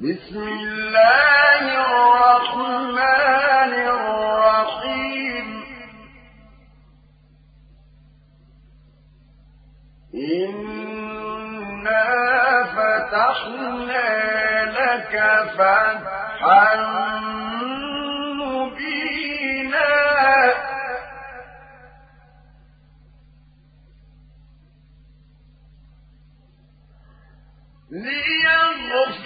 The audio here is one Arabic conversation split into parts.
بسم الله الرحمن الرحيم. إنا فتحنا لك فتحا مبينا. ليغفر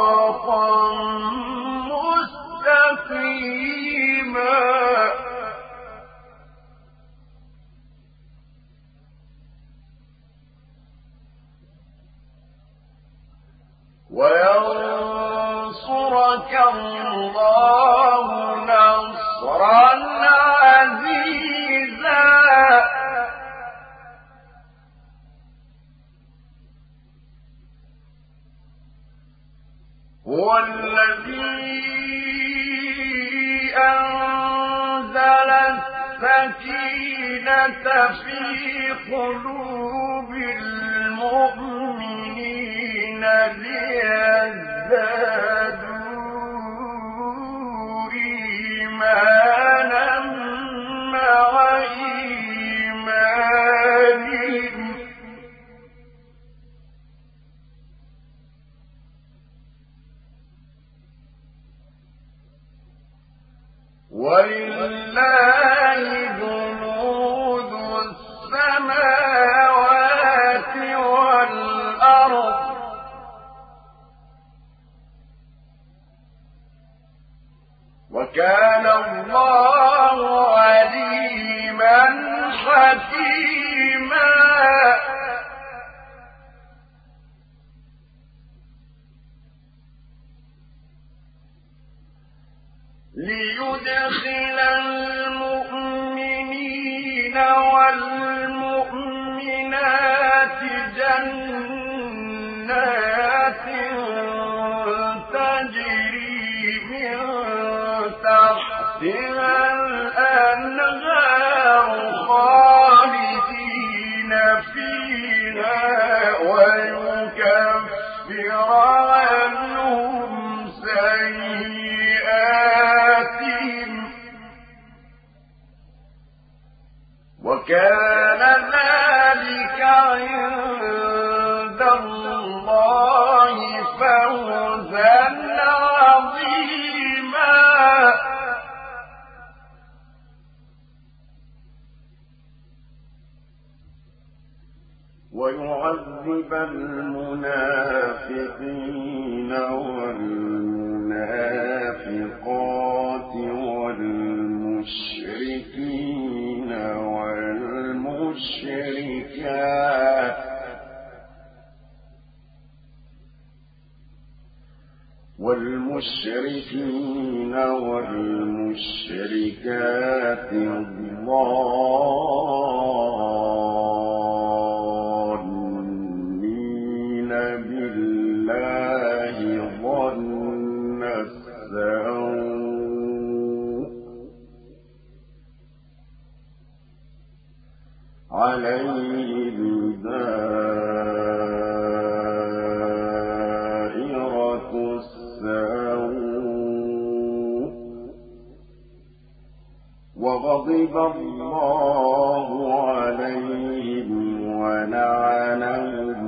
وينصرك الله نصرا عزيزا. هو الذي أنزل السكينة في قلوب المؤمنين. ليزدادوا إيمانا. والمؤمنات جنات وكان ذلك عند الله فوزا عظيما. ويعذب المنافقين. والمشركين والمشركات الظانين وغضب الله عليهم ولعنهم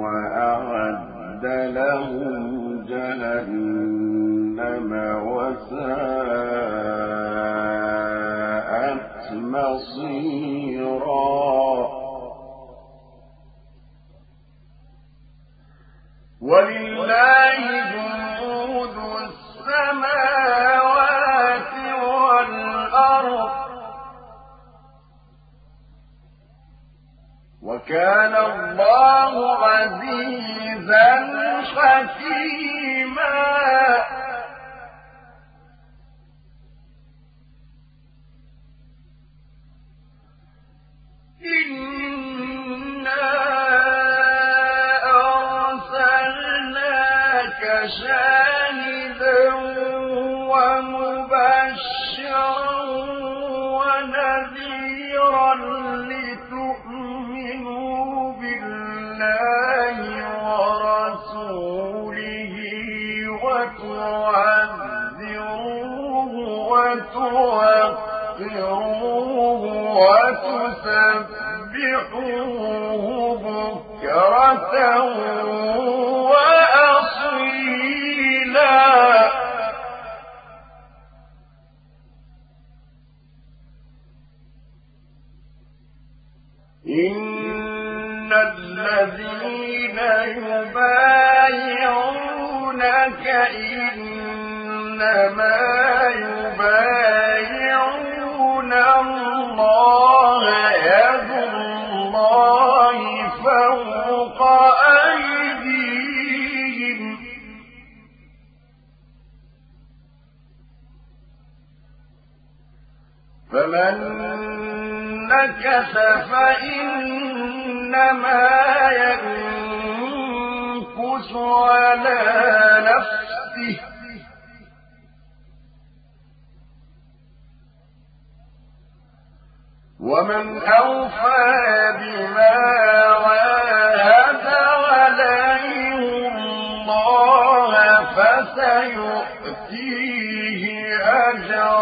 وأعد لهم جهنم وساءت مصيرا. ولله جنود السماوات وكان الله عزيزا حكيما. وتوقروه وتسبحوه بكرة وأصيلا إن الذين يبايعونك إنما يبايعون نكث فإنما ينكث على نفسه. ومن أوفى بما عاهد عليه الله فسيؤتيه أجرا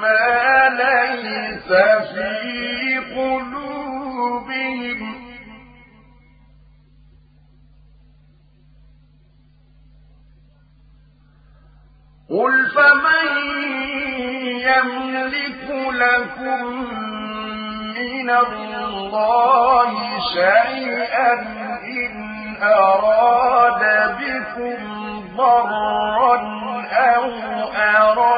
ما ليس في قلوبهم. قل فمن يملك لكم من الله شيئا إن أراد بكم ضرا أو أراد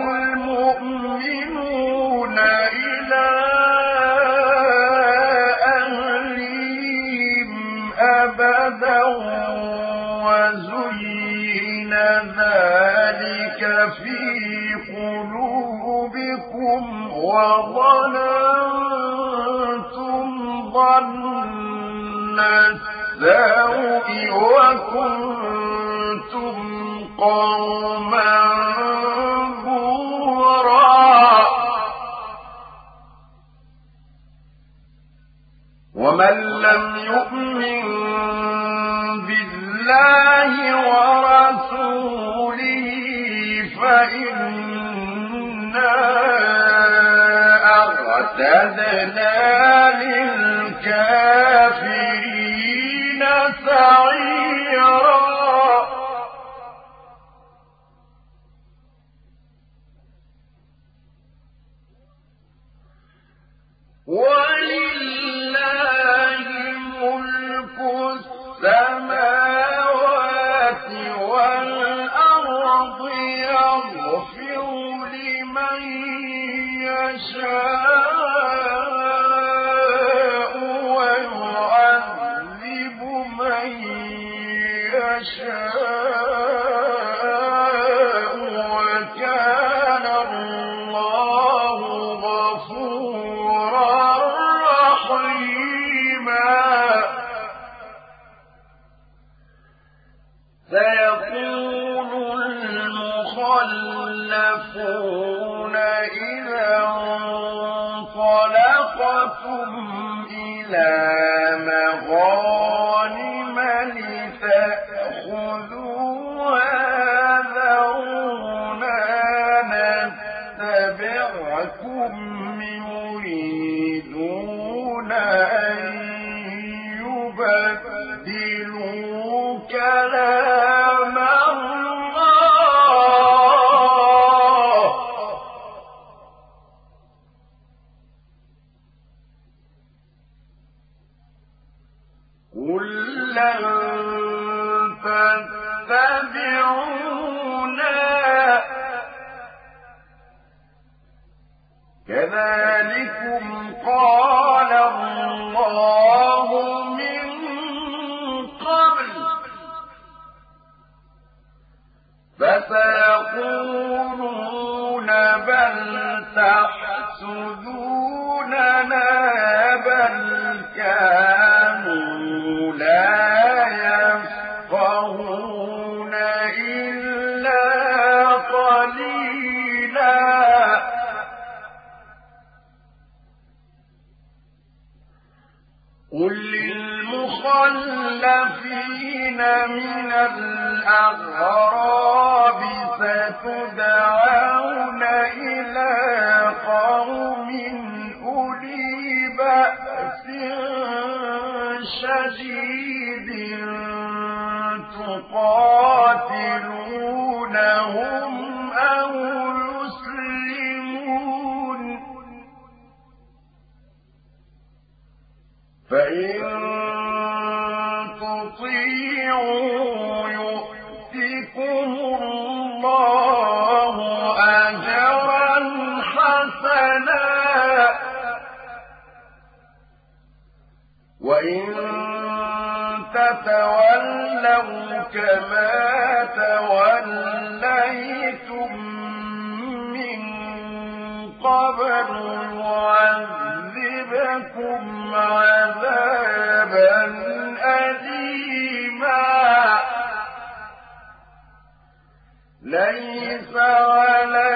وظننتم ظن السوء وكنتم قوما أعتدنا سيقول المخلفون إذا انطلقتم إلى مغانم لتأخذوها ذرونا نتبعكم يريدون كذلكم شديد تقاتلونهم أو يسلمون. فإن تطيعوا يؤتكم الله أجرا حسنا. وإن تتولوا كما توليتم من قبل يعذبكم عذابا أليما ليس على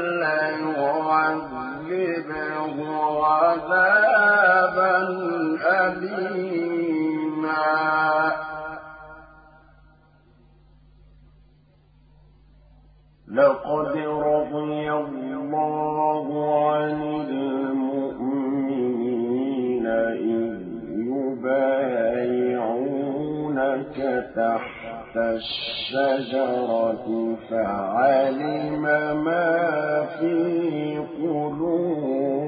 عذابا أليما. لقد رضي الله عن المؤمنين إذ يبايعونك تحت الشجرة فعلم ما في قلوبهم.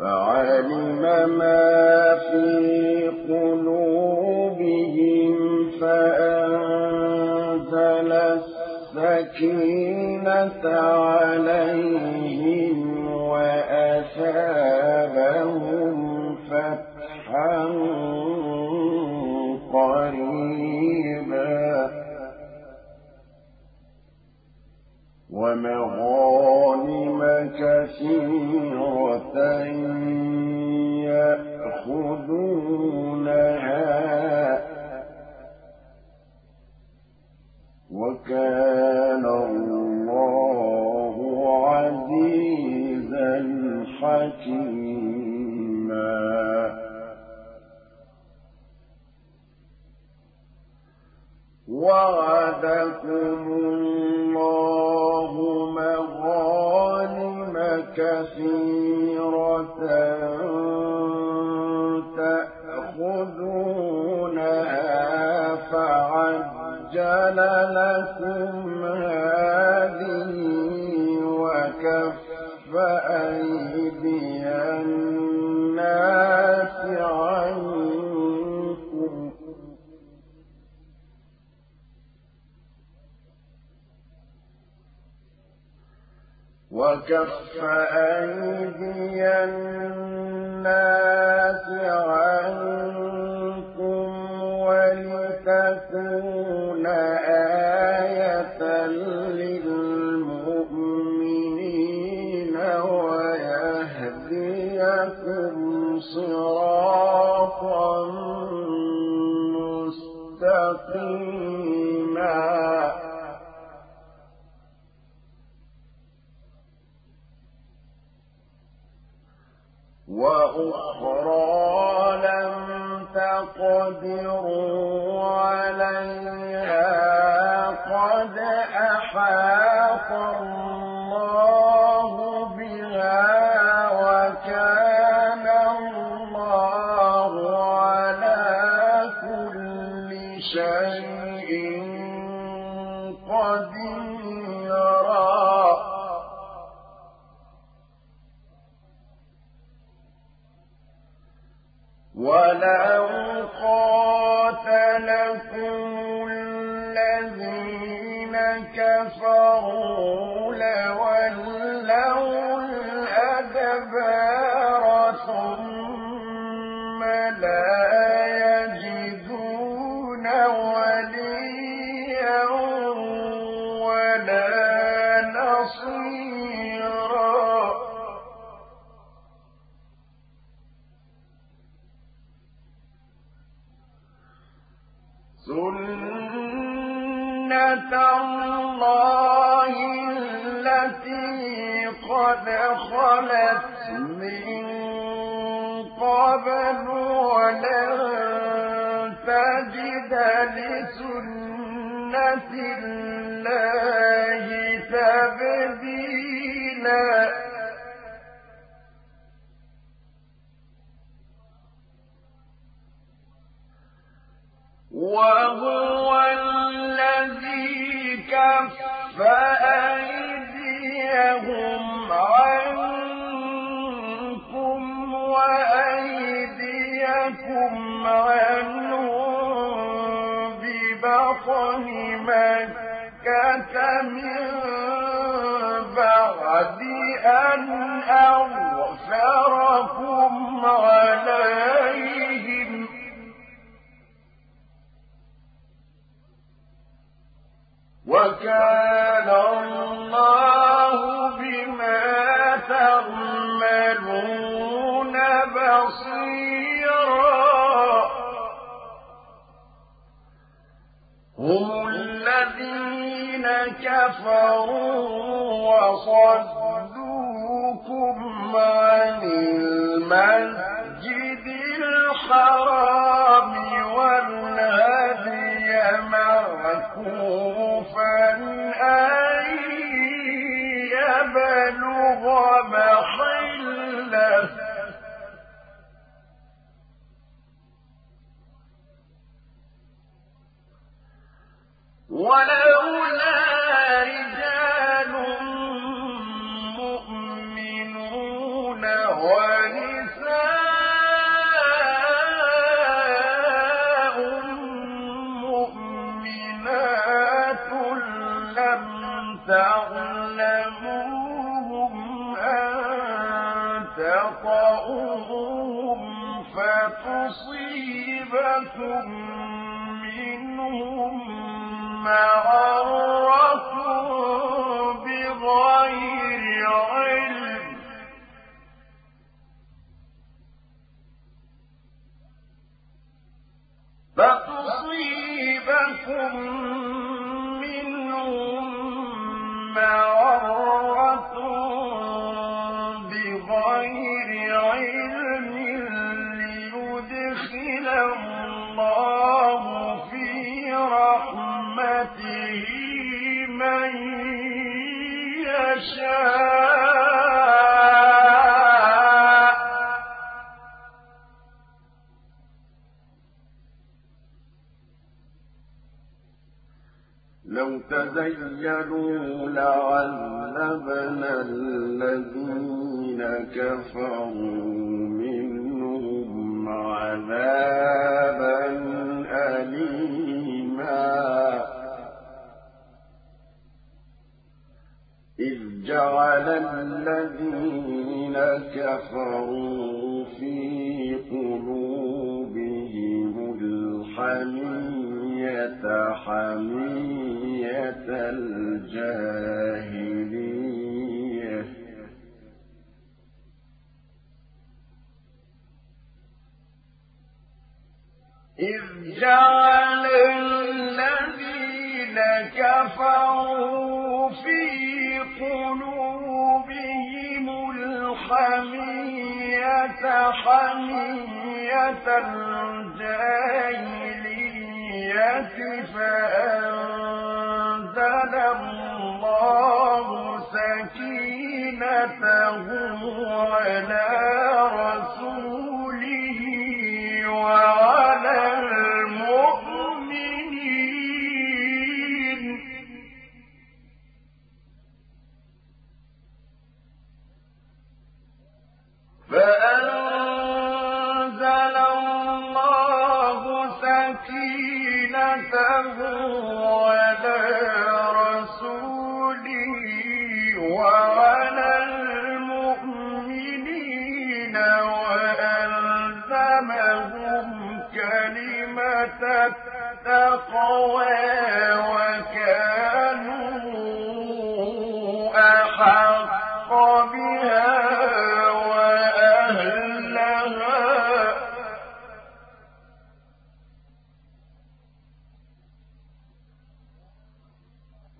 فعلم ما في قلوبهم فأنزل السكينة عليهم. عجل لكم هذه وكف أيدي الناس عنكم. وكف أيدي الناس عنكم. صراطا مستقيما. وأخرى لم تقدروا قد خلت من قبل ولن تجد لسنة الله تبديلا. وهو الذي كف أيديهم ببطن مكة من بعد أن عليهم وكان الله بما تعملون بصيرا هم الذين كفروا وصدوكم عن المسجد. فتصيبكم منهم معرة بغير علم. فتصيبكم تزينوا لعذبنا الذين كفروا منهم عذابا أليما. إذ جعل الذين كفروا في قلوبهم الحميد حمية الجاهلية. إذ جعل الذين كفروا في قلوبهم الحمية حمية الجاهلية. فأنزل الله سكينته على رسوله وعلى المؤمنين. التقوى وكانوا أحق بها وأهلها.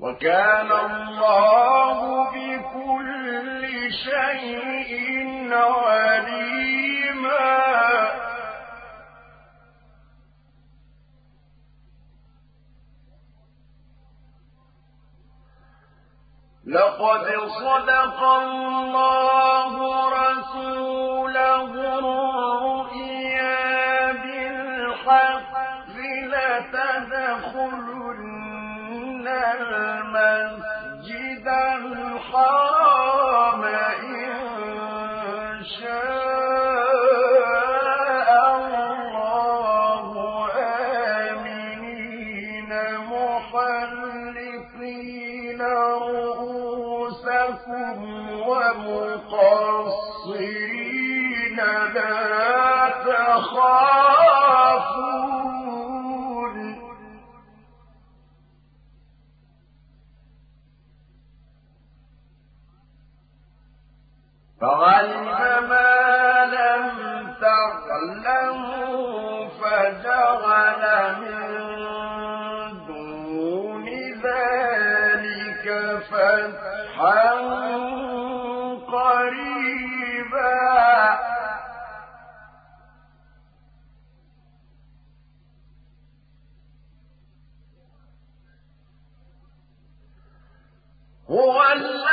وكان لقد صدق الله رسوله الرؤيا بالحق لتدخلن المسجد الحرام هو الذي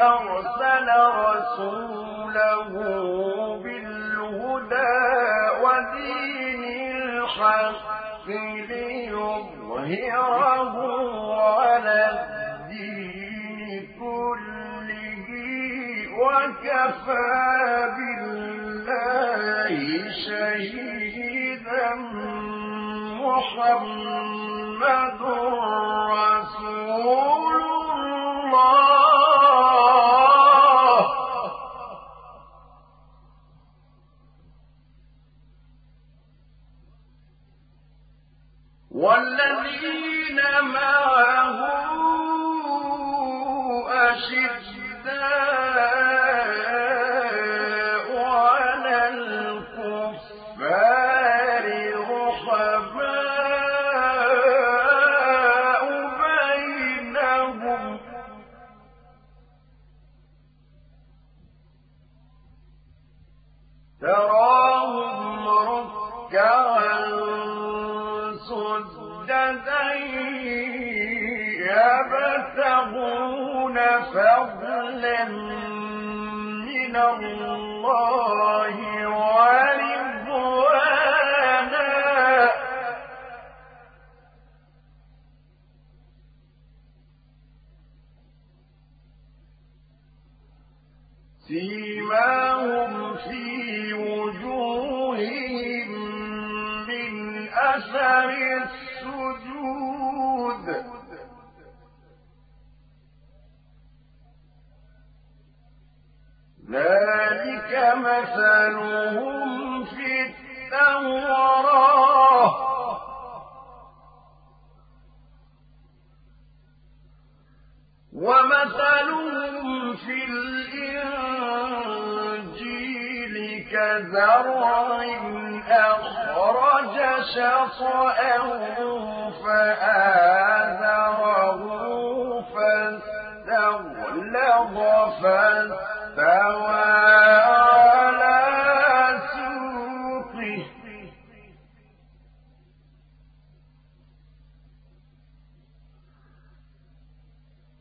أرسل رسوله بالهدى ودين الحق ليظهره على الدين كله وكفى بالله شهيدا محمد أشداء أثر السجود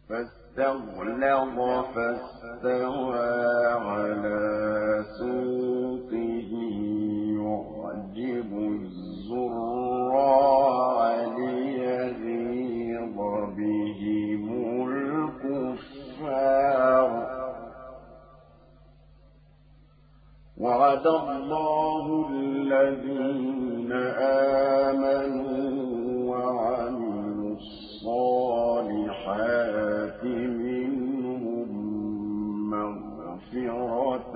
فاستغلظ فاستوى على سوقه يعجب الزراع ليغيظ بهم الكفار وعد الله الذين آمنوا الصالحات منهم مغفرة